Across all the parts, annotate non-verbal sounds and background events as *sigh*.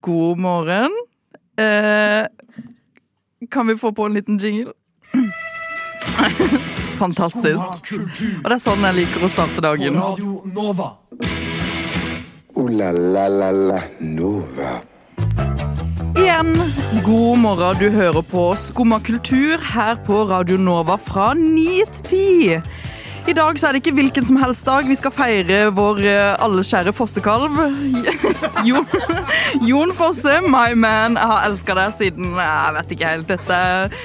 God morgen. Eh, kan vi få på en liten jingle? *clears throat* Fantastisk. Og det er sånn jeg liker å starte dagen. O-la-la-la-la Nova. Igjen, god morgen. Du hører på Skumma kultur her på Radio Nova fra 9 til 10. I dag så er det ikke hvilken som helst dag. Vi skal feire vår eh, alles kjære fossekalv. *laughs* Jon, Jon Fosse, my man. Jeg har elska deg siden jeg vet ikke helt dette.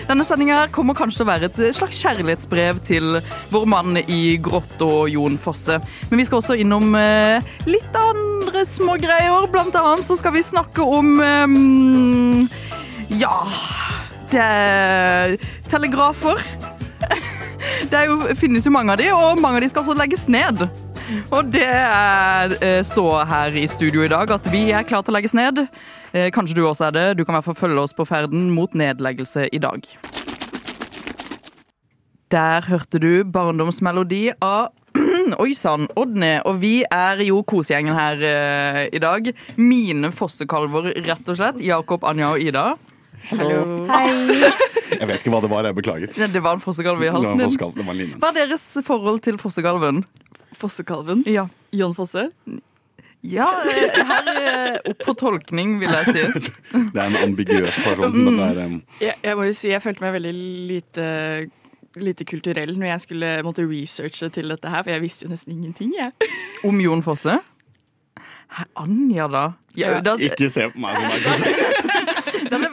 Denne sendinga kommer kanskje til å være et slags kjærlighetsbrev til vår mann i grått og Jon Fosse. Men vi skal også innom eh, litt andre smågreier. Blant annet så skal vi snakke om eh, Ja Det er telegrafer. Det jo, finnes jo mange av de, og mange av de skal også legges ned. Og det er, eh, står her i studio i dag at vi er klare til å legges ned. Eh, Kanskje du også er det. Du kan i hvert fall følge oss på ferden mot nedleggelse i dag. Der hørte du barndomsmelodi av *clears throat* Oi sann, Odny. Og vi er jo kosegjengen her uh, i dag. Mine fossekalver, rett og slett. Jakob, Anja og Ida. *laughs* Jeg vet ikke hva det var, jeg beklager. Det det var en fossekalv i halsen din. det var en linje. Hva er deres forhold til fossekalven? Fossekalven. Ja. Jon Fosse. Ja, eh, her er opp for tolkning, vil jeg si. *laughs* Det er en ambiguøs person. Mm. Dette er, um, Jeg, jeg må jo si jeg følte meg veldig lite, lite kulturell når jeg skulle måtte researche til dette her, for jeg visste jo nesten ingenting. jeg. Om Jon Fosse? Hæ, Anja, da? Ja, da, ikke se på meg som er da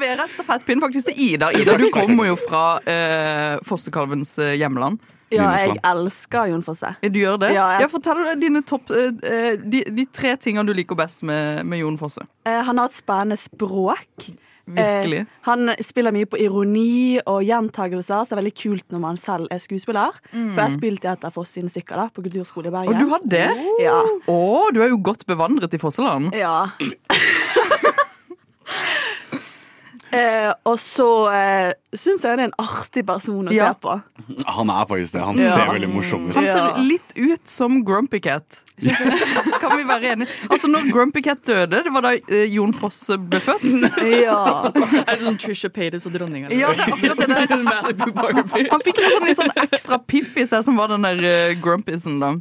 leverer stafettpinnen faktisk til Ida. Ida, du kommer jo fra eh, fossekalvens eh, hjemland. Ja, jeg elsker Jon Fosse. Du gjør det? Ja, jeg- Fortell dine topp, eh, de, de tre tingene du liker best med, med Jon Fosse. Eh, han har et spennende språk. Virkelig. Eh, han spiller mye på ironi og gjentagelser, så det er veldig kult når man selv er skuespiller. For jeg spilte etter et av Foss sine stykker da, på kulturskole i Og Bergen. du har det? Ja. Å, du er jo godt bevandret i Fosseland. ja. *clears throat* *clears throat* eh, og så eh, syns jeg det er en artig person å Ja. se på. Han er faktisk det. Han Ja. ser veldig morsom ut. Han ser Ja. litt ut som Grumpy Cat. *laughs* kan vi være enige? Altså, når Grumpy Cat døde, det var da eh, Jon Fosse ble født. Ja. *laughs* Er det sånn Trisha Paytas og dronninga? Ja, det er akkurat det der. Malibu Barbie. Han fikk en sånn, litt sånn ekstra piff i seg, som var den der uh, grumpysen, da.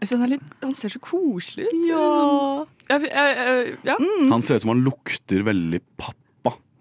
Jeg synes han, er litt, han ser så koselig ut. Ja. Jeg, jeg, jeg, ja. Han ser ut som han lukter veldig pappa.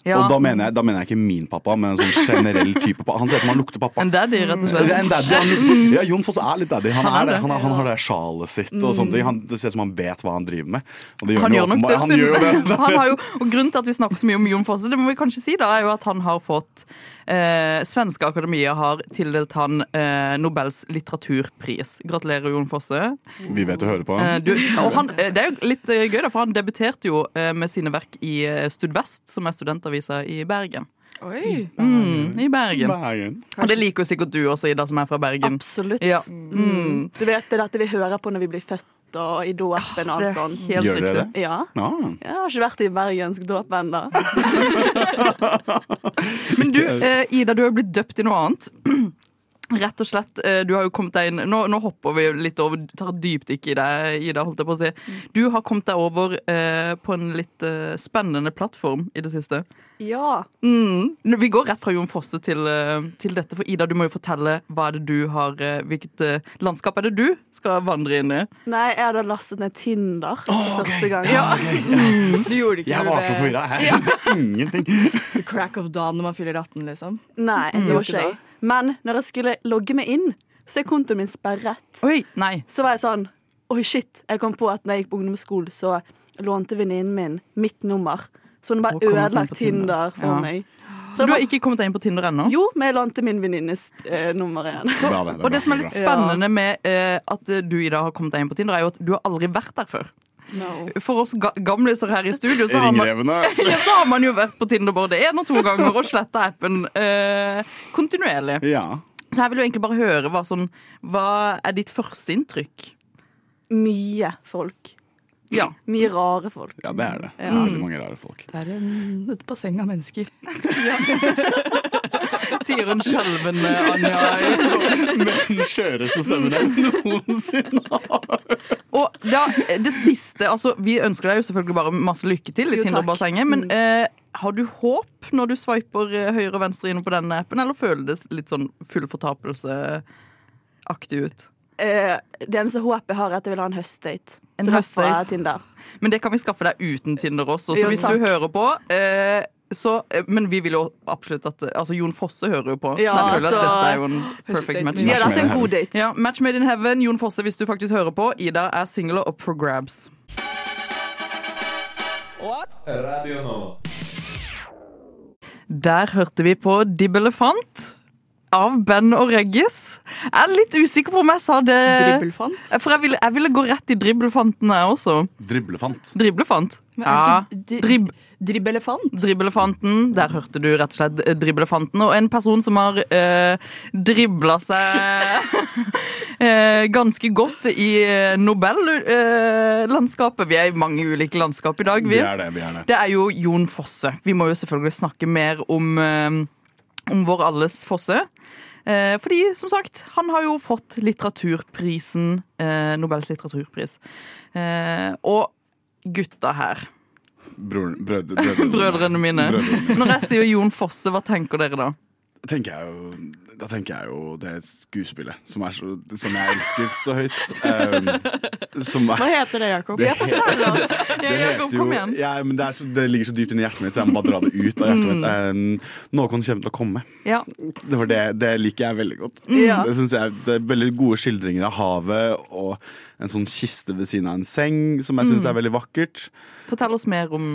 Ja. Og da mener, jeg, da mener jeg ikke min pappa, men en sånn generell type pappa. Han ser ut som han lukter pappa. En daddy, rett og slett. en daddy. Han, *laughs* ja, Jon Foss er litt daddy. Han, Han er det. Han, har- han har det sjalet sitt og sånne ting. Han, det ser ut som han vet hva han driver med. Og det gjør Han gjør nok det. Han gjør det. Han har jo, og grunnen til at vi snakker så mye om Jon Fosse, det må vi kanskje si, da, er jo at han har fått eh, Svenske Akademiet har tildelt han eh, Nobels litteraturpris. Gratulerer, Jon Fosse. Vi vet å høre på. Eh, du, og han, eh, det er jo litt eh, gøy, da, for han debuterte jo eh, med sine verk i Studvest, som er studentavisa i Bergen. Oi. Mm, I Bergen. Bergen. Og det liker jo sikkert du også, Ida, som er fra Bergen. Absolutt. Ja. Mm. Du vet det dette vi hører på når vi blir født og i dåpen og alt er sånn. helt Gjør dere det? Ja. Ja. Jeg har ikke vært i bergensk dåp ennå. *laughs* *laughs* Men du, eh, Ida, du har jo blitt døpt i noe annet. Rett og slett, eh, du har jo kommet deg inn Nå, nå hopper vi litt over, tar et dypdykk i deg, Ida. holdt jeg på å si Du har kommet deg over eh, på en litt eh, spennende plattform i det siste. Ja. Mm. Vi går rett fra Jon Fosse til, eh, til dette. For Ida, du må jo fortelle hva er det du har eh, Hvilket eh, landskap er det du skal vandre inn i? Nei, jeg hadde lastet ned Tinder for første gang. *laughs* Du gjorde ikke Jeg var så forvirra. Jeg skjønte ingenting. Crack of dawn når man fyller 18, liksom. Nei, det Mm. var ikke jeg. Men når jeg skulle logge meg inn, så er kontoen min sperret. Oi, nei. Så var jeg sånn Oi, shit. Jeg kom på at når jeg gikk på ungdomsskolen, så lånte venninnen min mitt nummer. Så hun bare ødelagt Tinder. For Ja. meg. Så du har ikke kommet deg inn på Tinder ennå? Jo, men jeg lånte min venninnes eh, nummer igjen. Så, Og det som er litt spennende med eh, at du Ida har kommet deg inn på Tinder, er jo at du har aldri vært der før. No. For oss ga gamliser her i studio, så har, man, *laughs* ja, så har man jo vært på Tinder både én og to ganger og sletta appen eh, kontinuerlig. Ja. Så jeg vil jo egentlig bare høre hva, sånn, hva er ditt første inntrykk? Mye folk. Ja. Mye rare folk. ja, det er det. Ja. Veldig mange rare folk. Det er en, et basseng av mennesker. *laughs* sier hun skjelvende Anja. *laughs* Med den skjøreste stemmen jeg noensinne har. Og da, det siste altså, Vi ønsker deg jo selvfølgelig bare masse lykke til i Tinder-bassenget. Men eh, har du håp når du swiper eh, høyre og venstre inne på denne appen, eller føles det litt sånn full fortapelse-aktig ut? Uh, det eneste håpet jeg har, er at jeg vil ha en høstdate. En høstdate. Men det kan vi skaffe deg uten Tinder også. Så Jo, hvis takk. du hører på eh, så, eh, Men vi vil jo absolutt at Altså, Jon Fosse hører jo på. Ja, så jeg føler altså, at dette er jo en perfect match. Vi har hatt en god date. Ja, Match made in heaven. Jon Fosse, hvis du faktisk hører på. Ida er single og up for grabs. Radio Nova. Der hørte vi på Dibbelefant av Ben og Reggis. Jeg er litt usikker på om jeg sa det Dribbelfant. For jeg ville, jeg ville gå rett i dribblefanten jeg også. Driblefant. Driblefant. Men Ja. er det ikke Drib Dribbelefant? dribbelefanten. Der hørte du rett og slett dribblefanten. dribbelefanten. Og en person som har eh, dribla seg *laughs* eh, ganske godt i eh, Nobel-landskapet. vi er i mange ulike landskap i dag, vi. Vi er det, vi er det. Det er jo Jon Fosse. Vi må jo selvfølgelig snakke mer om, eh, om vår alles Fosse. Eh, fordi, som sagt, han har jo fått litteraturprisen, eh, Nobels litteraturpris. Eh, og gutta her, Broren, brød, brød, *laughs* brødrene mine. Brødrene. Når jeg sier Jon Fosse, hva tenker dere da? Tenker jeg jo, da tenker jeg jo det skuespillet som, så, som jeg elsker så høyt. Um, som er, Hva heter det, Jakob? det, *laughs* det, heter kom igjen. ja, det, er det ligger så dypt inni hjertet mitt, så jeg må bare dra det ut av hjertet mitt. Um, noe kommer til å komme. Ja. Det, det, det liker jeg veldig godt. Ja. Det synes jeg Det er veldig gode skildringer av havet og en sånn kiste ved siden av en seng, som jeg syns er veldig vakkert. Fortell oss mer om,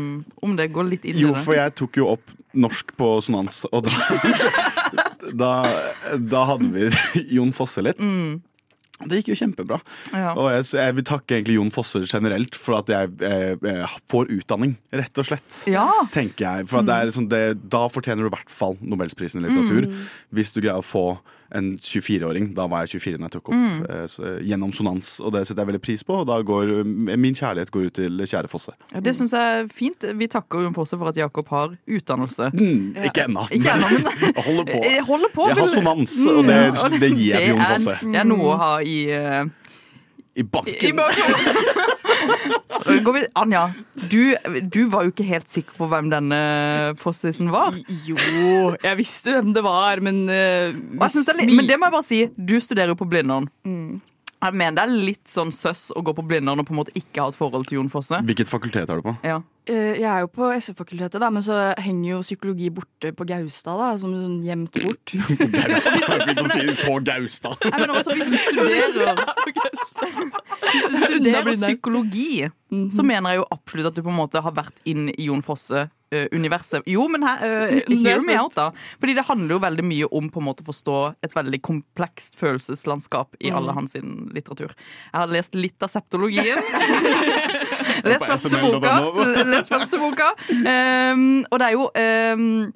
om det. Gå litt inn i det. Jo, for jeg tok jo opp norsk på sonans, og da *laughs* Da, da hadde vi *laughs* Jon Fosse litt. Det gikk jo kjempebra. Ja. Og jeg, så jeg vil takke egentlig Jon Fosse generelt for at jeg jeg, jeg får utdanning, rett og slett. Ja. Tenker jeg, for at det er sånn, det, Da fortjener du i hvert fall Nobelsprisen i litteratur. Hvis du greier å få en 24-åring, da var jeg 24 da jeg tok opp, eh, så, gjennom sonans. Og det setter jeg veldig pris på, og da går eh, min kjærlighet går ut til kjære Fosse. Ja, det syns jeg er fint. Vi takker Jon Fosse for at Jakob har utdannelse. Mm, ikke ennå, men *laughs* jeg holder på. Jeg holder på. Jeg har sonans, og det, Ja, det gir jeg til Jon Fosse. Det er noe å ha i, uh, I i banken. *laughs* vi- Anja, du, du var jo ikke helt sikker på hvem denne postisen var. Jo, jeg visste hvem det var, men uh, det er litt, men det må jeg bare si, du studerer jo på Blindern. Jeg mener det er litt sånn søss å gå på Blindern og på en måte ikke ha et forhold til Jon Fosse. Hvilket fakultet har du på? Ja. Eh, Jeg er jo på SF-fakultetet, men så henger jo psykologi borte på Gaustad, da, som sånn gjemt bort. *laughs* Gaustad. Jeg å si på Gaustad. Nei, men også hvis du *laughs* studerer Hvis du *laughs* studerer psykologi, så mener jeg jo absolutt at du på en måte har vært inn i Jon Fosse-universet. Jo, men her, uh, hear me out, da. Fordi det handler jo veldig mye om på en måte å forstå et veldig komplekst følelseslandskap i alle hans litteratur. Jeg har lest litt av septologien. *laughs* *laughs* Les første boka. Les første boka. Um, og det er jo um,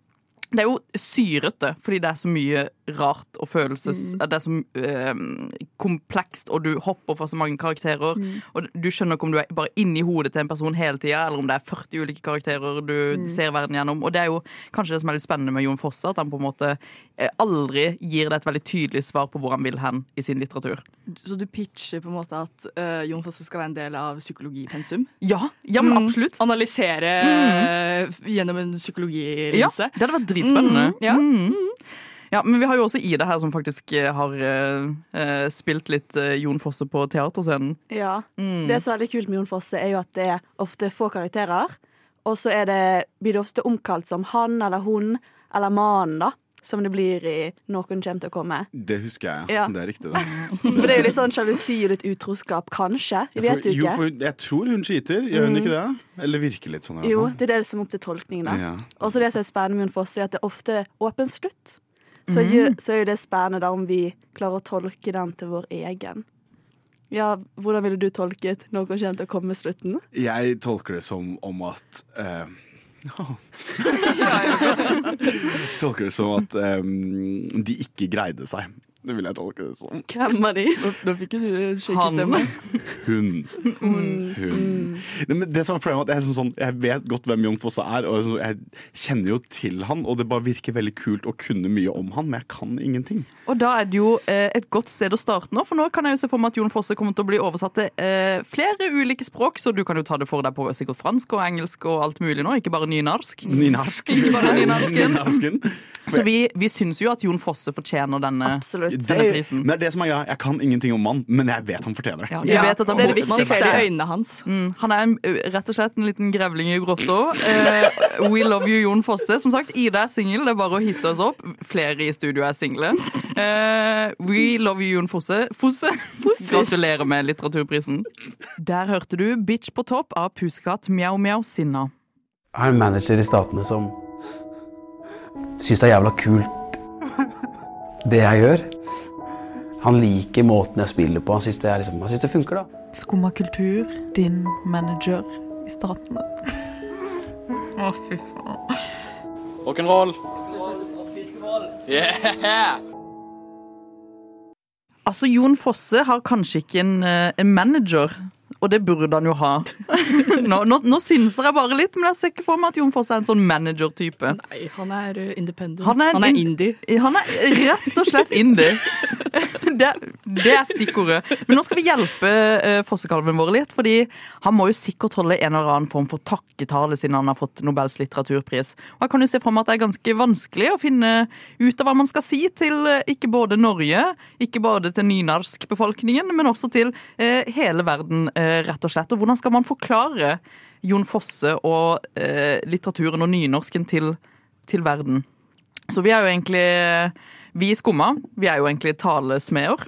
det er jo syrete, fordi det er så mye rart og følelses... Det er så um, komplekst, og du hopper fra så mange karakterer. Og du skjønner ikke om du er bare inni hodet til en person hele tida, eller om det er 40 ulike karakterer du ser verden gjennom. Og det er jo kanskje det som er litt spennende med Jon Fosse, at han på en måte eh, aldri gir deg et veldig tydelig svar på hvor han vil hen i sin litteratur. Så du pitcher på en måte at uh, Jon Fosse skal være en del av psykologipensum? Ja, ja men absolutt. Analysere eh, gjennom en Ja, det hadde vært dritspennende. Mm, ja. Mm. Ja, men vi har jo også Ida her som faktisk eh, har eh, spilt litt uh, Jon Fosse på teaterscenen. Ja. Det som er veldig kult med Jon Fosse, er jo at det er ofte få karakterer. Og så blir det ofte omkalt som han eller hun eller mannen, da. Som det blir i Noen kommer til å komme. Det husker jeg, Ja. Det er riktig, det. *laughs* For det er jo litt sånn sjalusi og litt utroskap, kanskje. Jeg vet jo jo, for jeg tror hun cheater, gjør hun ikke det? Eller virker litt sånn? i hvert fall. Jo, det er det som er opp til tolkning, da. Ja. Og så det som er spennende med Jon Fosse, er at det er ofte åpen slutt. Så, gjør- så er jo det spennende da om vi klarer å tolke den til vår egen. Ja, hvordan ville du tolket Noen kommer til å komme' slutten? Jeg tolker det som om at eh, *laughs* Tolker det som at um, de ikke greide seg. Det vil jeg tolke det som. Hvem er de? Nå fikk du Han. shakestemme. Hun. Hun. Hun. men det som er problemet er at jeg, sånn, sånn, jeg vet godt hvem Jon Fosse er, og jeg kjenner jo til han, og det bare virker veldig kult å kunne mye om han, men jeg kan ingenting. Og da er det jo eh, et godt sted å starte nå, for nå kan jeg jo se for meg at Jon Fosse kommer til å bli oversatt til eh, flere ulike språk, så du kan jo ta det for deg på sikkert fransk og engelsk og alt mulig nå, ikke bare nynarsk. Nynarsk. Ikke bare nynarsken. *laughs* nynarsken. Så vi, vi syns jo at Jon Fosse fortjener denne, Absolutt. Denne prisen. men det er det som er greia. Jeg kan ingenting om mann men jeg vet han fortjener det. Ja, Ja, vet at han, det er det man viktigste. ser det. i øynene hans. Mm, han er en, rett og slett en liten grevling i grotta. Uh, we love you, Jon Fosse. Som sagt, Ida er singel. Det er bare å hitte oss opp. Flere i studio er single. Uh, we love you, Jon Fosse. Fosse. Gratulerer med litteraturprisen. Der hørte du 'Bitch på topp' av Pusekatt Mjau Mjau Sinna. Jeg har en manager i Statene som syns det er jævla kult det jeg gjør. Han liker måten jeg spiller på. Han syns det, liksom, det funker, da. Skumma kultur, din manager i statene. *laughs* Å, fy faen. Rock'n'roll. Altså, Jon Fosse har kanskje ikke en, eh, en manager. Og det burde han jo ha. *laughs* Nå, nå, nå synser jeg bare litt, men jeg ser ikke for meg at Jon Fosse er en sånn manager-type. Nei, han er uh, independent. Han er Han er, indie. Han er rett og slett indie. *laughs* Det, det er stikkordet. Men nå skal vi hjelpe uh, fossekalven vår litt, fordi han må jo sikkert holde en eller annen form for takketale siden han har fått Nobels litteraturpris. Og jeg kan jo se for meg at det er ganske vanskelig å finne ut av hva man skal si til uh, ikke både Norge, ikke bare til nynorskbefolkningen, men også til uh, hele verden, rett og slett. Og hvordan skal man forklare Jon Fosse og litteraturen og nynorsken til, til verden? Så vi er jo egentlig Vi i Skumma vi er jo egentlig talesmeder.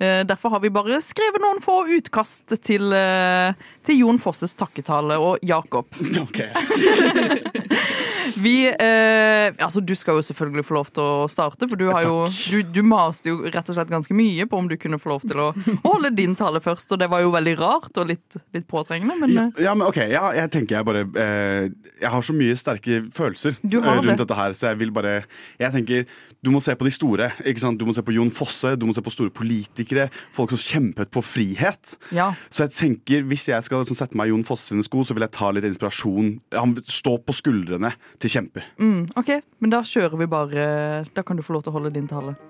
Eh, Derfor har vi bare skrevet noen få utkast til, eh, til Jon Fosses takketale og Jakob. *laughs* Ok. *laughs* Vi eh, Altså, du skal jo selvfølgelig få lov til å starte, for du har jo du, du maste jo rett og slett ganske mye på om du kunne få lov til å holde din tale først, og det var jo veldig rart og litt, litt påtrengende, men Ja, ja, men ok, ja, jeg tenker jeg bare eh, Jeg har så mye sterke følelser eh, rundt det. dette her, så jeg vil bare Jeg tenker, du må se på de store. ikke sant? Du må se på Jon Fosse, du må se på store politikere, folk som kjempet på frihet. ja. Så jeg tenker, hvis jeg skal liksom, sette meg i Jon Fosse sine sko, så vil jeg ta litt inspirasjon. Han står på skuldrene til kjemper. Mm, OK, men da kjører vi bare Da kan du få lov til å holde din tale. *laughs*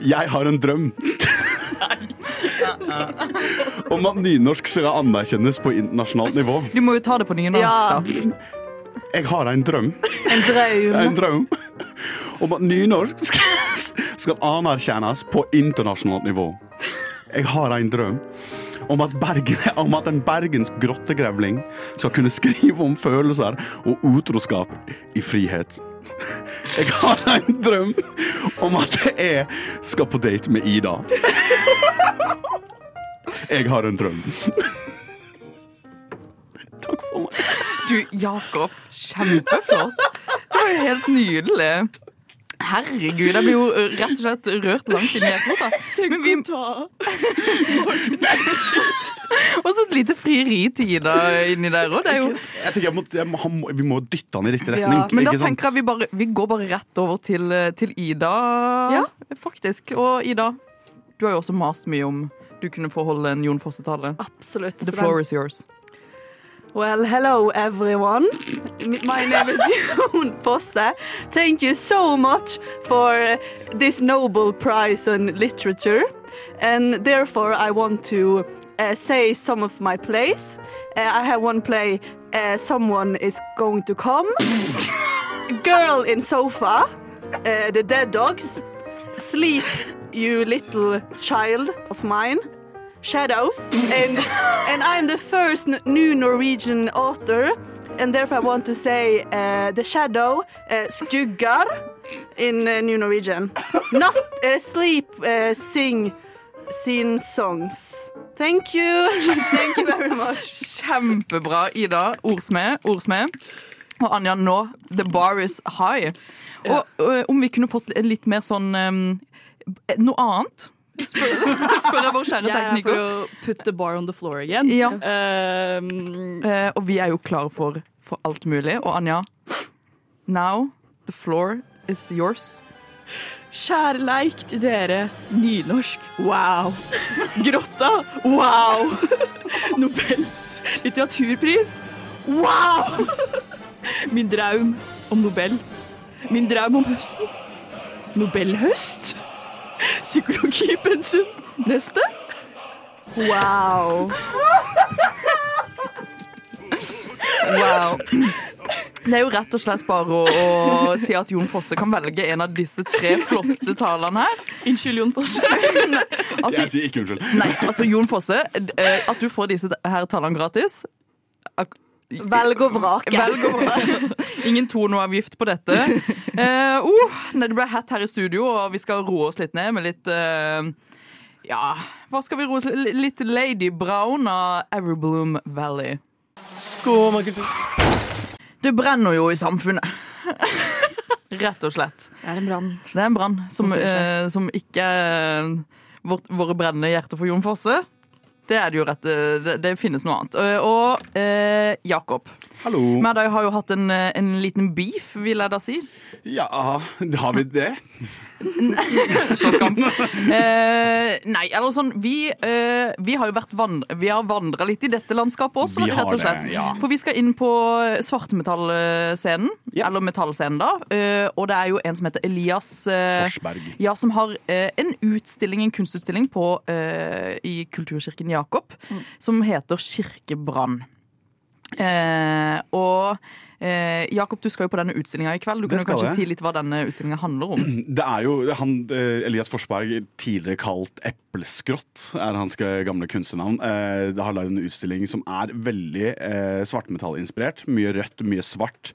Jeg har en drøm. *laughs* Om at nynorsk skal anerkjennes på internasjonalt nivå. Du må jo ta det på nynorsk, Ja. da. Jeg har en drøm. En drøm. En drøm om at nynorsk skal, skal anerkjennes på internasjonalt nivå. Jeg har en drøm om at, Bergen, *laughs* om at en bergensk grottegrevling skal kunne skrive om følelser og utroskap i frihet. *laughs* Jeg har en drøm om at jeg skal på date med Ida. *laughs* Jeg har en drøm. Takk for meg. Du, Jakob, kjempeflott. Det var helt nydelig. Herregud, jeg blir jo rett og slett rørt langt inn i hjertet. *laughs* Tenk vi *laughs* Og så et lite frieri til Ida inni der òg. Er jo Jeg tenker jeg må, jeg må, Vi må dytte han i riktig retning. Ja, Men da sant? tenker jeg vi bare Vi går bare rett over til, eh, til Ida, Ja. faktisk. Og Ida, du har jo også mast mye om du kunne få holde en Jon Fosse-tale. Absolutt. The floor den- is yours. Well, hello everyone. My name is *laughs* Jon Fosse. Thank you so much for this Nobel Prize on Literature. And therefore, I want to uh, say some of my plays. Uh, I have one play, uh, Someone is Going to Come. *laughs* Girl in Sofa. Uh, the Dead Dogs. Sleep, You Little Child of Mine. Shadows, and and I'm the first new Norwegian author, and therefore I want to say uh, the shadow, uh, skuggar, in uh, New Norwegian. Not uh, sleep, uh, sing, sing songs. Thank you, *laughs* thank you very much. Kjempebra, Ida. Ordsmed. Ordsmed. Og Anja, nå The bar is high. Og og om vi kunne fått litt mer sånn um, Noe annet? Spør, *laughs* spør jeg vår kjære Jeg er for å put the bar on the floor again. Ja. Um, uh, og vi er jo klare for, for alt mulig. Og Anja, now the floor is yours. Kjærleik til dere. Nynorsk. Wow. Grotta. Wow. *laughs* Nobels litteraturpris. Wow! *laughs* Min draum om Nobel. Min draum om høsten. Nobelhøst. Psykologipensum. Neste. Wow. Wow. Det er jo rett og slett bare å, å si at Jon Fosse kan velge en av disse tre flotte talene her. Unnskyld, Jon Fosse. *laughs* Altså, Jeg sier ikke unnskyld. nei, altså Jon Fosse, eh, at du får disse her talene gratis Velg og vrake. *laughs* Velg å Ingen tonoavgift på dette. Uh, oh, det ble hett her i studio, og vi skal roe oss litt ned med litt uh, Ja, hva skal vi roe oss litt Litt Lady Brown av Everbloom Valley. Det brenner jo i samfunnet. *laughs* Rett og slett. Det er en brann. Det er en brann som, eh, som ikke er vårt, våre brennende hjerter for Jon Fosse. Det er det jo rett eh, Det, det finnes noe annet. Eh, Og eh, Jakob. Hallo. Vi har jo hatt en, eh, en liten beef, vil jeg da si. Ja, har vi det? Slåsskamp. *laughs* Eh, nei, eller sånn Vi, eh, vi har jo vært vand Vi har vandra litt i dette landskapet også, Vi rett og slett. det, ja. For vi skal inn på svartmetallscenen. Ja. Eller metallscenen, da. Eh, og det er jo en som heter Elias eh, Forsberg. Ja, som har eh, en utstilling, en kunstutstilling på, eh, i Kulturkirken Jakob som heter Kirkebrann. Eh, og eh, Jakob, du skal jo på denne utstillinga i kveld. Du kan jo kanskje jeg. si litt hva denne utstillinga handler om. *clears throat* Det er jo han, eh, Elias Forsberg, tidligere kalt Epleskrott, er hans gamle kunstnernavn. Eh, Det har lagd en utstilling som er veldig eh, svartmetallinspirert. Mye rødt, mye svart.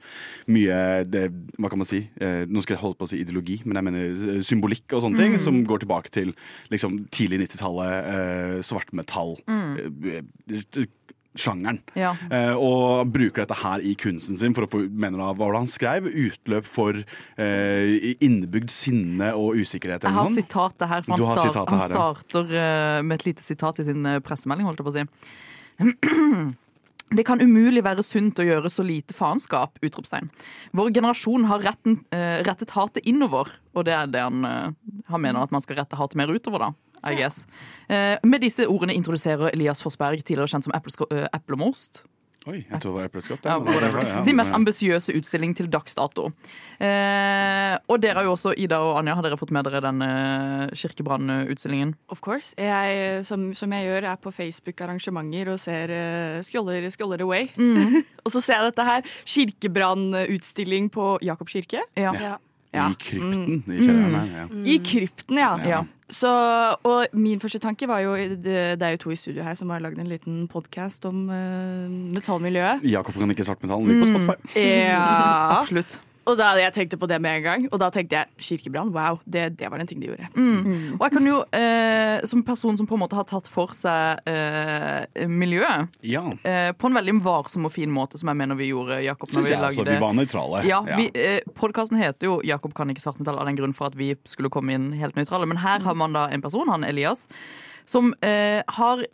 Mye det, Hva kan man si? Eh, Nå skal jeg holde på å si ideologi, men jeg mener eh, symbolikk og sånne ting. Som går tilbake til liksom, tidlig 90-tallet. Eh, svartmetall. eh, eh, Sjangeren. Ja. Eh, og bruker dette her i kunsten sin for å få mener da, hva han skrev? Utløp for eh, innebygd sinne og usikkerhet. Jeg har sånn. sitatet her, for han, start, han her, ja. starter eh, med et lite sitat i sin eh, pressemelding, holdt jeg på å si. *clears throat* Det kan umulig være sunt å gjøre så lite faenskap! utropstegn. Vår generasjon har retten, eh, rettet hatet innover, og det er det han, han mener at man skal rette hatet mer utover, da. I guess. Eh, med disse ordene introduserer Elias Forsberg, tidligere kjent som Eplesko- eh, Eplemost, Oi, jeg tror det var epleskott. ja, ja, Sin mest ambisiøse utstilling til dags dato. Eh, og dere har jo også, Ida og Anja, har dere fått med dere den eh, Kirkebrannutstillingen? Of course. Jeg, som, som jeg gjør, er på Facebook-arrangementer og ser uh, scroller, scroller away. *laughs* og så ser jeg dette her. Kirkebrannutstilling på Jakob kirke. Ja. Ja. Ja. I krypten i kjelleren her. Ja. I krypten, ja. Ja. Så, og min første tanke var jo Det, er jo to i studio her som har lagd en liten podkast om uh, metallmiljøet. Jakob kan ikke svartmetall. Ligger på Spotify. Ja. *laughs* Absolutt. Og da jeg tenkte på det med en gang. Og da tenkte jeg kirkebrann. Wow, det, det var en ting de gjorde. Og jeg kan jo, eh, som person som på en måte har tatt for seg eh, miljøet, Ja, eh, på en veldig varsom og fin måte, som jeg mener vi gjorde, Jakob, når syns vi jeg. Altså, lagde vi var nøytrale. Ja, ja. eh, Podkasten heter jo 'Jakob kan ikke svartmetall' av den grunn for at vi skulle komme inn helt nøytrale. Men her har man da en person, han Elias, som eh, har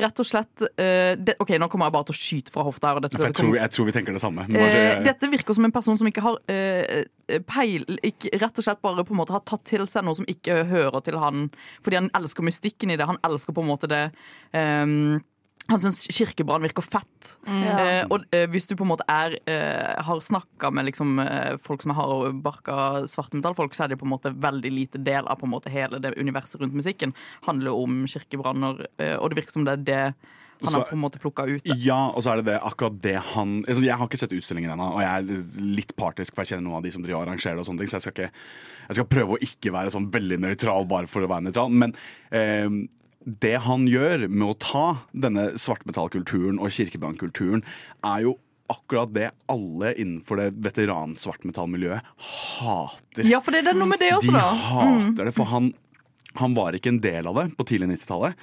rett og slett uh, det, OK, nå kommer jeg bare til å skyte fra hofta her. Dette, jeg, tror, jeg tror vi tenker det samme. Bare, uh, dette virker som en person som ikke har uh, peil ikke, Rett og slett bare på en måte har tatt til seg noe som ikke hører til han, fordi han elsker mystikken i det. Han elsker på en måte det ehm, han syns kirkebrann virker fett. Ja. Eh, og eh, hvis du på en måte er eh, har snakka med liksom, eh, folk som er hardbarka svartmetallfolk, så er det på en måte veldig lite del av på en måte hele det universet rundt musikken. Handler om kirkebranner, eh, og det virker som det er det han Så- har på en måte plukka ut. Det. Ja, og så er det det akkurat det han altså Jeg har ikke sett utstillingen ennå, og jeg er litt partisk, for jeg kjenner noen av de som driver og arrangerer det, og sånne ting, så jeg skal, ikke, jeg skal prøve å ikke være sånn veldig nøytral bare for å være nøytral. Men eh, det han gjør med å ta denne svartmetallkulturen og kirkebrannkulturen, er jo akkurat det alle innenfor det veteransvartmetallmiljøet hater. Ja, for det er noe med det også, da. De da. hater det, for han han var ikke en del av det på tidlig 90-tallet.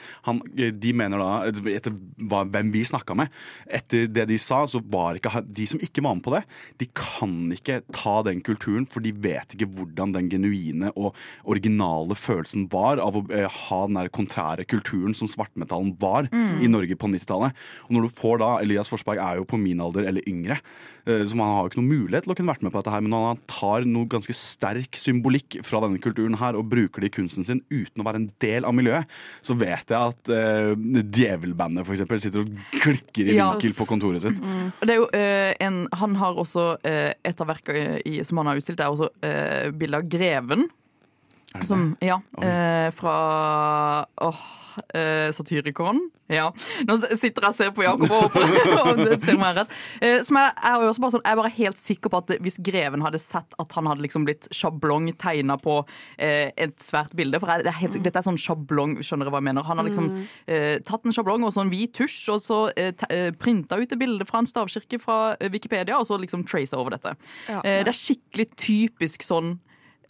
De mener da, etter hva, hvem vi snakka med, etter det de sa, så var ikke de som ikke var med på det, de kan ikke ta den kulturen, for de vet ikke hvordan den genuine og originale følelsen var av å eh, ha den der kontrære kulturen som svartmetallen var i Norge på 90-tallet. Og når du får da, Elias Forsberg er jo på min alder eller yngre, eh, så han har jo ikke noen mulighet til å kunne vært med på dette her, men han tar noe ganske sterk symbolikk fra denne kulturen her og bruker det i kunsten sin uten å være en del av miljøet, så vet jeg at uh, Djevelbandet eksempel sitter og klikker i Ja. vinkel på kontoret sitt. Er jo uh, en, han har også uh, Et av verkene som han har utstilt, det er også uh, bilde av Greven. Som, ja, eh, fra åh, eh, Satyricon. Ja. Nå sitter jeg og ser på Jakob og *laughs* håper ser meg rett. Eh, som jeg, jeg, også bare sånn, jeg er bare helt sikker på at hvis Greven hadde sett at han hadde liksom blitt sjablong tegna på eh, et svært bilde For jeg, det er helt, dette er sånn sjablong, skjønner dere hva jeg mener? Han har liksom eh, tatt en sjablong og sånn hvit tusj, og så eh, eh, printa ut et bilde fra en stavkirke fra eh, Wikipedia, og så liksom trace over dette. Ja. Eh, det er skikkelig typisk sånn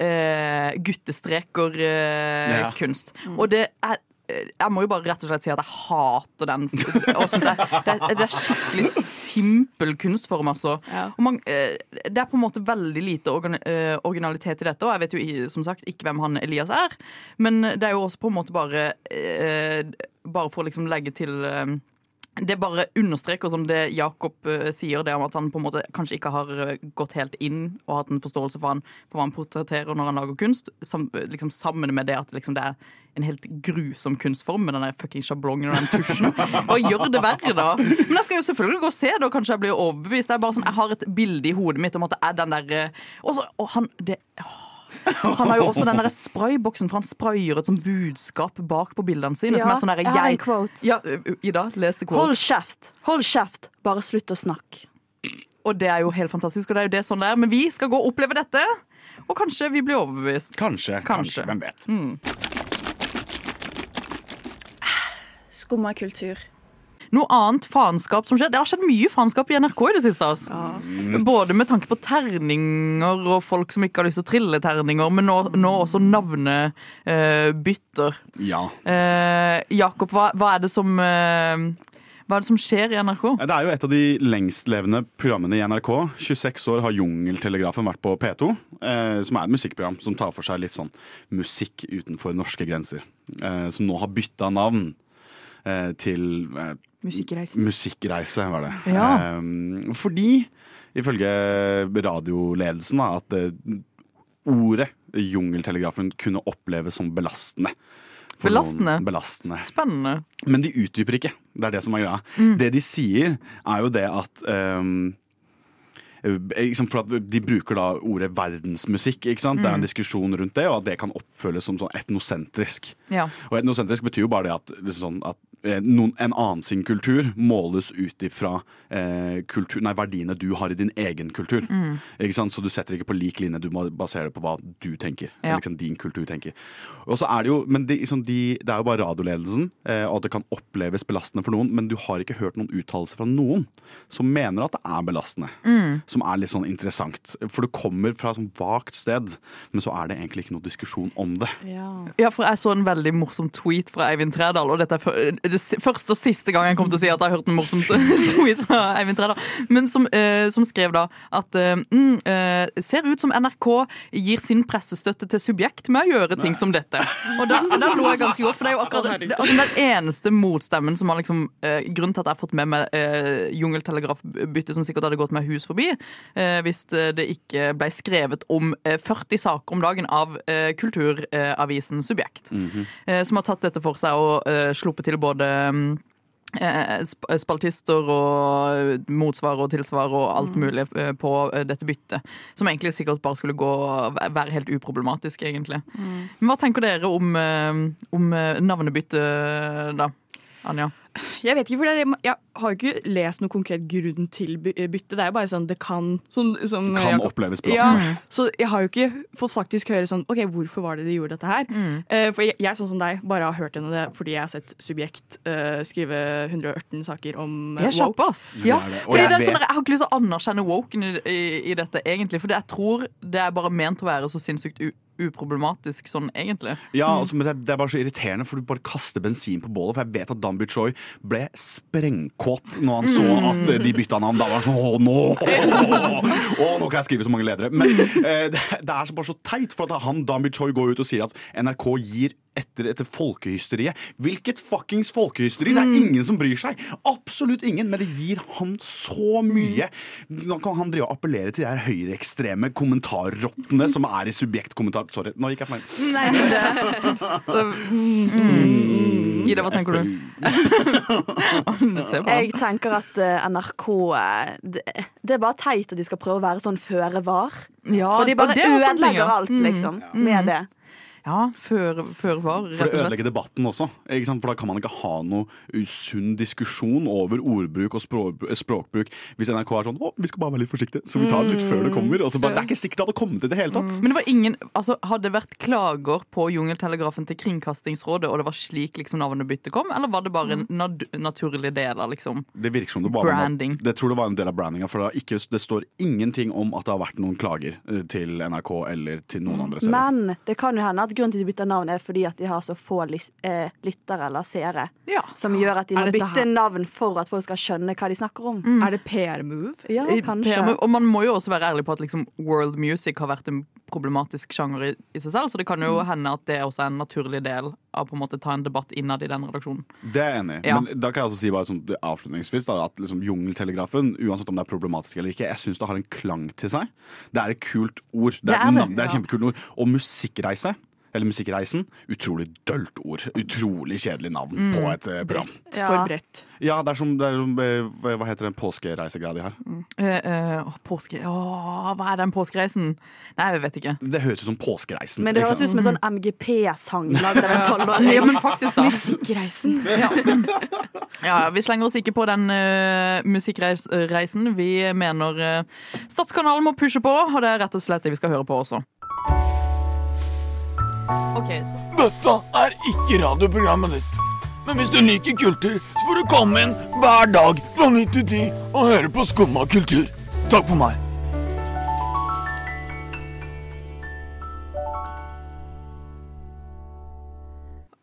eh, guttestreker-kunst. Og det er eh, jeg må jo bare rett og slett si at jeg hater den. Og jeg, det, er, det er skikkelig simpel kunstform, altså. Ja. Og man, eh, det er på en måte veldig lite eh, originalitet i dette, og jeg vet jo som sagt ikke hvem han Elias er. Men det er jo også på en måte bare eh, Bare for å liksom legge til eh, det bare understreker som det Jakob eh, sier, det om at han på en måte kanskje ikke har eh, gått helt inn og hatt en forståelse for, han, for hva han portretterer når han lager kunst, sam, liksom sammen med det at liksom det er en helt grusom kunstform med den fucking sjablongen og den tusjen. Hva gjør det verre, da? Men jeg skal jo selvfølgelig gå og se det, og kanskje jeg blir overbevist. Det er bare sånn, Jeg har et bilde i hodet mitt om at det er den derre Og så- og han det, åh. Han har jo også den der sprayboksen, for han sprayer et sånt budskap bak på bildene sine. som er sånn der, jeg har en quote. Ja, Ida, les det quote. Hold kjeft! Hold kjeft! Bare slutt å snakke. Og det er jo helt fantastisk, og det er jo det sånn det er. Men vi skal gå og oppleve dette, og kanskje vi blir overbevist. Kanskje, kanskje. Kanskje. Hvem vet. Skumma kultur. Noe annet faenskap som skjer. Det har skjedd mye faenskap i NRK i det siste. Altså. Både med tanke på terninger og folk som ikke har lyst til å trille terninger, men nå, nå også navnebytter. Ja. Uh, Jakob, hva, hva, er det som, uh, hva er det som skjer i NRK? Det er jo et av de lengstlevende programmene i NRK. 26 år har Jungeltelegrafen vært på P2, eh, som er et musikkprogram som tar for seg litt sånn musikk utenfor norske grenser. Eh, som nå har bytta navn eh, til Musikkreisen. Musikkreise, var det. Ja. Eh, fordi, ifølge radioledelsen, da, at eh, ordet Jungeltelegrafen kunne oppleves som belastende. Belastende? Belastende. Spennende. Men de utdyper ikke. Det er det som er greia. Det de sier, er jo det at liksom for at De bruker da ordet verdensmusikk. ikke sant? Det er en diskusjon rundt det, og at det kan oppføles som sånn etnosentrisk. Ja. Og etnosentrisk betyr jo bare det at, liksom sånn at eh, noen, en annen sin kultur måles ut ifra eh, kultur, nei, verdiene du har i din egen kultur. Ikke sant? Så du setter ikke på lik linje, du må basere det på hva du tenker. Ja. Liksom din kultur tenker. Og så er det jo, men de, liksom, de, det er jo bare radioledelsen, eh, og at det kan oppleves belastende for noen, men du har ikke hørt noen uttalelser fra noen som mener at det er belastende. Som er litt sånn interessant. For det kommer fra et sånn vagt sted, men så er det egentlig ikke noe diskusjon om det. Ja. Ja, for jeg så en veldig morsom tweet fra Eivind Trædal, og dette er fø- det første og siste gang jeg kommer til å si at jeg har hørt en morsom *laughs* tweet fra Eivind Trædal, men som, eh, som skrev da at eh, mm, eh, ser ut som NRK gir sin pressestøtte til subjekt med å gjøre ting som dette. Og da, da lo jeg ganske godt, for det er jo akkurat det, altså, den eneste motstemmen som har liksom eh, Grunnen til at jeg har fått med meg eh, jungeltelegrafbyttet, som sikkert hadde gått meg hus forbi, eh, hvis det det ikke ble skrevet om eh, 40 saker om dagen av eh, kulturavisen Subjekt, eh, som har tatt dette for seg og eh, sluppet til både mm, eh, sp- spaltister og motsvar og tilsvar og alt mulig eh, på eh, dette byttet. Som egentlig sikkert bare skulle gå være helt uproblematisk, egentlig. Men hva tenker dere om, eh, om eh, navnebyttet, da? Anja? Jeg vet ikke, for det, jeg har jo ikke lest noen konkret grunn til bytte. Det er jo bare sånn det kan sånn, som Kan jeg, oppleves Ja, så jeg har jo ikke fått faktisk høre sånn OK, hvorfor var det de gjorde dette her? Eh, for jeg, jeg, sånn som deg, bare har hørt gjennom det fordi jeg har sett Subjekt uh, skrive 118 saker om Det eh, er kjappe, ass. Ja, det er det. Fordi jeg det er sånn, jeg har ikke lyst til å anerkjenne woken i, i, i dette, egentlig. For jeg tror det er bare ment å være så sinnssykt u uproblematisk sånn egentlig. Ja, altså, men det, er- bare så irriterende, for du bare kaster bensin på bålet. For jeg vet at Dan Choi ble sprengkåt når han så at eh, de bytta navn. Da var han sånn Å, nå! *laughs* Å, nå kan jeg skrive så mange ledere. Men eh, det, det er bare så teit, for at han Dan Choi går ut og sier at NRK gir etter, etter folkehysteriet. Hvilket fuckings folkehysteri? Det er ingen som bryr seg. Absolutt ingen, men det gir han så mye. Nå kan han drive og appellere til de her høyreekstreme kommentarrottene som er i subjektkommentar... Sorry, nå gikk jeg for meg. Nei, men det mm. Ida, hva tenker du? *laughs* Jeg tenker at eh, NRK eh, det, det er bare teit at de skal prøve å være sånn føre var. Ja, og de bare er ødelegger alt, Mm. liksom, med det. Ja, før, før var, For rett det og slett. ødelegger debatten også. Ikke sant? For Da kan man ikke ha noe usunn diskusjon over ordbruk og språk, språkbruk hvis NRK er sånn 'Å, vi skal bare være litt forsiktige', så vi tar det litt før det kommer. Og så bare, det er ikke sikkert det hadde kommet i det hele tatt. Men det var ingen, altså Hadde det vært klager på Jungeltelegrafen til Kringkastingsrådet, og det var slik liksom navnebyttet kom, eller var det bare en nad naturlig del av liksom Det virker som det bare Branding. Var, det tror det var en del av brandinga. For det, ikke, det står ingenting om at det har vært noen klager eh, til NRK eller til noen andre serier. Men det kan jo hende at grunnen til at de bytter navn, er fordi at de har så få lys, eh, lyttere eller seere. Ja. Som gjør at de Er må bytte her- navn for at folk skal skjønne hva de snakker om. Er det PR-move? Ja, kanskje. PRM, og man må jo også være ærlig på at liksom, world music har vært en problematisk sjanger i, i seg selv, så det kan jo hende at det også er en naturlig del av på en måte ta en debatt innad i den redaksjonen. Det er jeg enig i. Ja. Men da kan jeg også si bare sånn, avslutningsvis da, at liksom, Jungeltelegrafen, uansett om det er problematisk eller ikke, jeg syns det har en klang til seg. Det er et kult ord. Det Det er, er det, det er et ja. kjempekult ord. Og musikkreise. Eller Musikkreisen. Utrolig dølt ord. Utrolig kjedelig navn Mm. på et eh, program. Ja. For bredt. Ja, det er som, det er som eh, hva heter den påskereisegreia de har? Eh, eh, åh, påske... Åh, hva er den påskereisen? Nei, jeg vet ikke. Det høres ut som Påskereisen. Men det høres ut som en sånn MGP-sang laget av en *laughs* tolvåring. Ja, men faktisk da. Musikkreisen. *laughs* Ja, Vi slenger oss ikke på den uh, musikkreisen. Vi mener uh, Statskanalen må pushe på, og det er rett og slett det vi skal høre på også. Ok, så Dette er ikke radioprogrammet ditt. Men hvis du liker kultur, så får du komme inn hver dag fra 9 til 10 og høre på Skumma kultur. Takk for meg.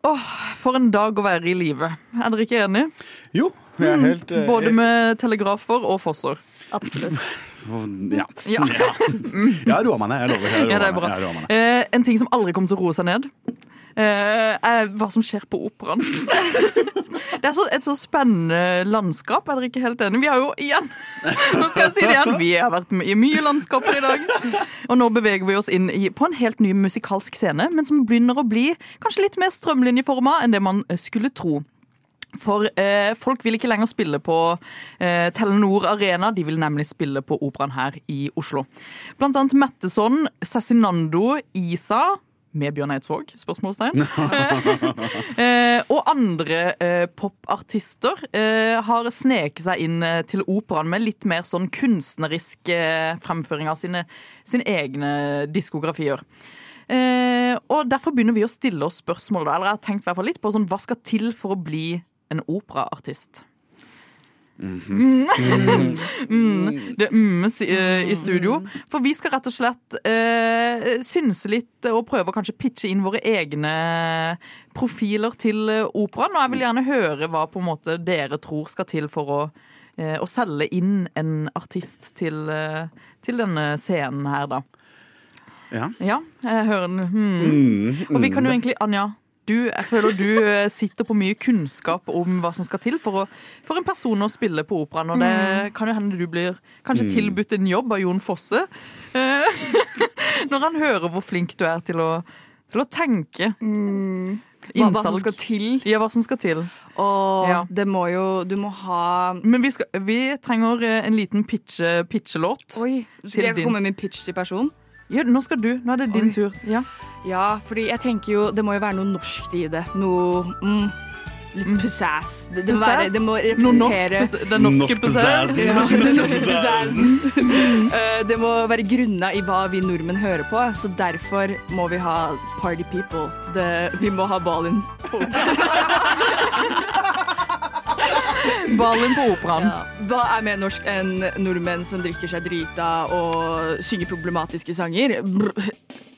Åh, For en dag å være i live. Er dere ikke enige? Jo, jeg er helt eh, Både med telegrafer og fosser. Absolutt. Ja. Ja. Jeg roer meg ned. Jeg lover. Jeg Ja, meg ned. Eh, en ting som aldri kommer til å roe seg ned, eh, er hva som skjer på operaen. *laughs* Det er så, et så spennende landskap. Er dere ikke helt enige? Vi har jo igjen *laughs* Nå skal jeg si det igjen. Vi har vært i mye landskaper i dag. Og nå beveger vi oss inn i, på en helt ny musikalsk scene, men som begynner å bli kanskje litt mer strømlinjeforma enn det man skulle tro. For eh, folk vil ikke lenger spille på eh, Telenor Arena, de vil nemlig spille på operaen her i Oslo. Blant annet Metteson, Cezinando, Isa med Bjørn Eidsvåg? Spørsmålstegn. *laughs* eh, og andre eh, popartister eh, har sneket seg inn eh, til operaen med litt mer sånn kunstnerisk eh, fremføring av sine, sine egne diskografier. Eh, og Derfor begynner vi å stille oss spørsmål. Da. Eller jeg har tenkt litt på sånn, Hva skal til for å bli en operaartist? mm, det ummes i, i studio. For vi skal rett og slett eh, synse litt og prøve å kanskje pitche inn våre egne profiler til eh, operaen. Og jeg vil gjerne høre hva på en måte dere tror skal til for å, eh, å selge inn en artist til, eh, til denne scenen her, da. Ja. Ja, jeg hører den. Hmm. Mm, Og vi kan jo mm. egentlig, Anja du, jeg føler du eh, sitter på mye kunnskap om hva som skal til for, å, for en person å spille på operaen. Og det kan jo hende du blir kanskje Mm. tilbudt en jobb av Jon Fosse. eh, *laughs* Når han hører hvor flink du er til å, til å tenke. Hva, hva som skal til. Ja, hva som skal til. Og Ja. det må jo Du må ha Men vi, skal, vi trenger eh, en liten pitche, pitchelåt. Oi, Skal jeg komme med min pitch til person? Ja, nå skal du. Nå er det din Oi. tur. Ja. Ja, fordi jeg tenker jo Det må jo være noe norskt i det. Noe mm, Litt pizzazz. Det, det, må være, det må norsk representere den norske Norsk. Ja, den norske pizzazen. Eh, Det må være grunna i hva vi nordmenn hører på, så derfor må vi ha party people. Det, vi må ha ballen. *laughs* Ballen på operaen. Hva er mer norsk enn nordmenn som drikker seg drita og synger problematiske sanger? Brr.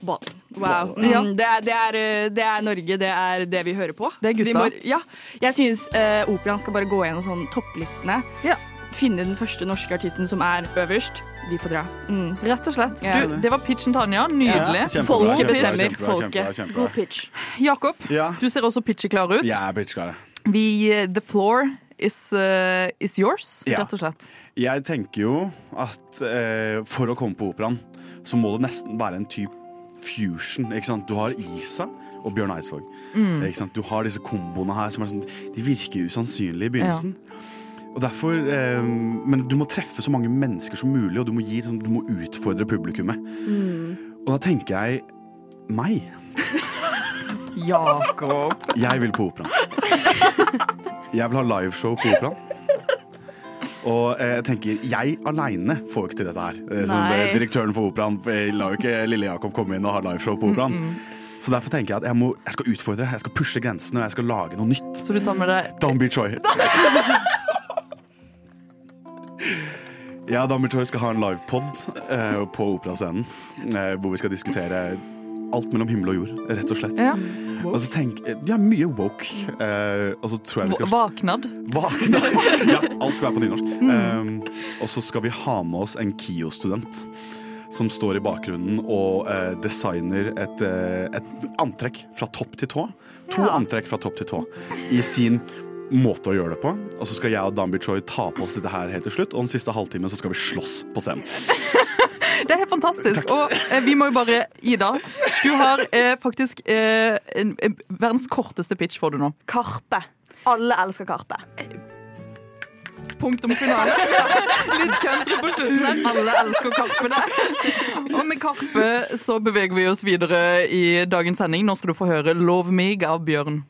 Ballen. Wow. Ja. Mm, det, er, det, er, eh, det er Norge, det er det vi hører på. Det er gutta. Vi må- ja. Jeg syns eh, operaen skal bare gå gjennom sånn topplistene. Ja. Finne den første norske artisten som er øverst. De får dra. Mm. Rett og slett. Du, det var pitchen, Tanja. Nydelig. Ja, Folket bestemmer. Folket. God pitch. Jakob, Ja. du ser også pitcheklar ut. Ja, pitchklar. Vi, eh, the floor is, uh, is yours, Ja. rett og slett. Jeg tenker jo at uh, for å komme på operaen, så må det nesten være en type fusion. Ikke sant? Du har Isa og Bjørn Eidsvåg. Ikke sant? Du har disse komboene her som er sånn De virker usannsynlige i begynnelsen. Og derfor, eh, Men du må treffe så mange mennesker som mulig, og du må, gi, sånn, du må utfordre publikummet. Og da tenker jeg meg. *laughs* Jakob. Jeg vil på operaen. *laughs* Jeg vil ha liveshow på operaen. Og eh, jeg tenker, jeg aleine får jo ikke til dette her. Eh, Som direktøren for operaen eh, lar jo ikke lille Jakob komme inn og ha liveshow på operaen. Så derfor tenker jeg at jeg, må, jeg skal utfordre, jeg skal pushe grensene, og jeg skal lage noe nytt. Så du tar med deg Dambi Choi. *laughs* Ja, Dambi Choi skal ha en livepod eh, på operascenen, eh, hvor vi skal diskutere alt mellom himmel og jord, rett og slett. Ja. Og så tenk, ja, mye woke. Eh, og så tror jeg vi skal Vaknad. Vaknad. *laughs* ja, alt skal være på nynorsk. Um, og så skal vi ha med oss en KIO-student som står i bakgrunnen og eh, designer et, eh, et antrekk fra topp til tå. To antrekk fra topp til tå i sin måte å gjøre det på. Og så skal jeg og Dambi Choi ta på oss dette her helt til slutt, og den siste halvtimen så skal vi slåss på scenen. Det er helt fantastisk. Og eh, vi må jo bare Ida, du har eh, faktisk eh, en, en, verdens korteste pitch får du nå. Karpe. Alle elsker Karpe. Punktum finale. *laughs* Litt country på slutten der. Alle elsker Karpe der. Og med Karpe så beveger vi oss videre i dagens sending. Nå skal du få høre 'Love Me' av Bjørn.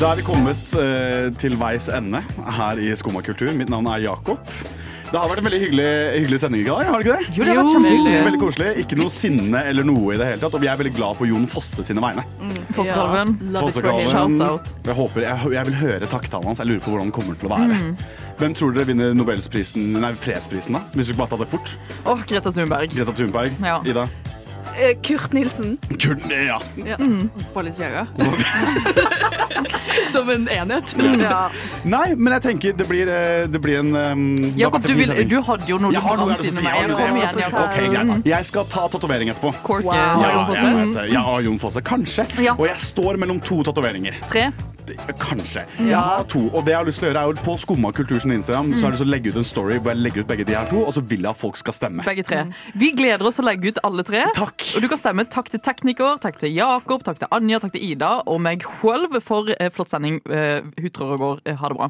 Da er vi kommet eh, til veis ende her i Skumma kultur. Mitt navn er Jakob. Det har vært en veldig hyggelig, hyggelig sending i dag. har det ikke det? Jo, det har vært kjempehyggelig. Veldig koselig. Ikke noe sinne eller noe i det hele tatt. Og vi er veldig glad på Jon Fosse sine vegne. Fossekalven. Love it for. Shout-out. Jeg håper, jeg, jeg vil høre takktalen hans. Jeg lurer på hvordan den kommer til å være. Hvem tror dere vinner Nobelsprisen, nei, fredsprisen, da? Hvis vi bare tar det fort. Åh, Greta Thunberg. Greta Thunberg. Ja. Ida. Eh, Kurt Nilsen. Kurt, ja. Balenciaga. *laughs* *laughs* *laughs* *laughs* Som en enhet. *laughs* Ja. Nei, men jeg tenker det blir, eh, det blir en um, Jakob, du, vil, du hadde jo noe Jeg har noe jeg si. Jeg, Jeg Kom igjen. Jakob. Ok, greit. Jeg skal ta tatovering etterpå. Corky. Wow. Ja, Jon Fosse? har Jon Fosse. Kanskje. Ja. Og jeg står mellom to tatoveringer. Tre. Kanskje. Har to. Og det jeg har lyst til å gjøre, er jo på Skumma kultur sin Instagram så har jeg lyst til å legge ut en story hvor jeg legger ut begge de her to, og så vil jeg at folk skal stemme. Begge tre. Vi gleder oss å legge ut alle tre. Takk. Og du kan stemme takk til tekniker, takk til Jakob, takk til Anja, takk til Ida og meg selv for eh, flott sending. Eh, Hutrer og går. Eh, Ha det bra.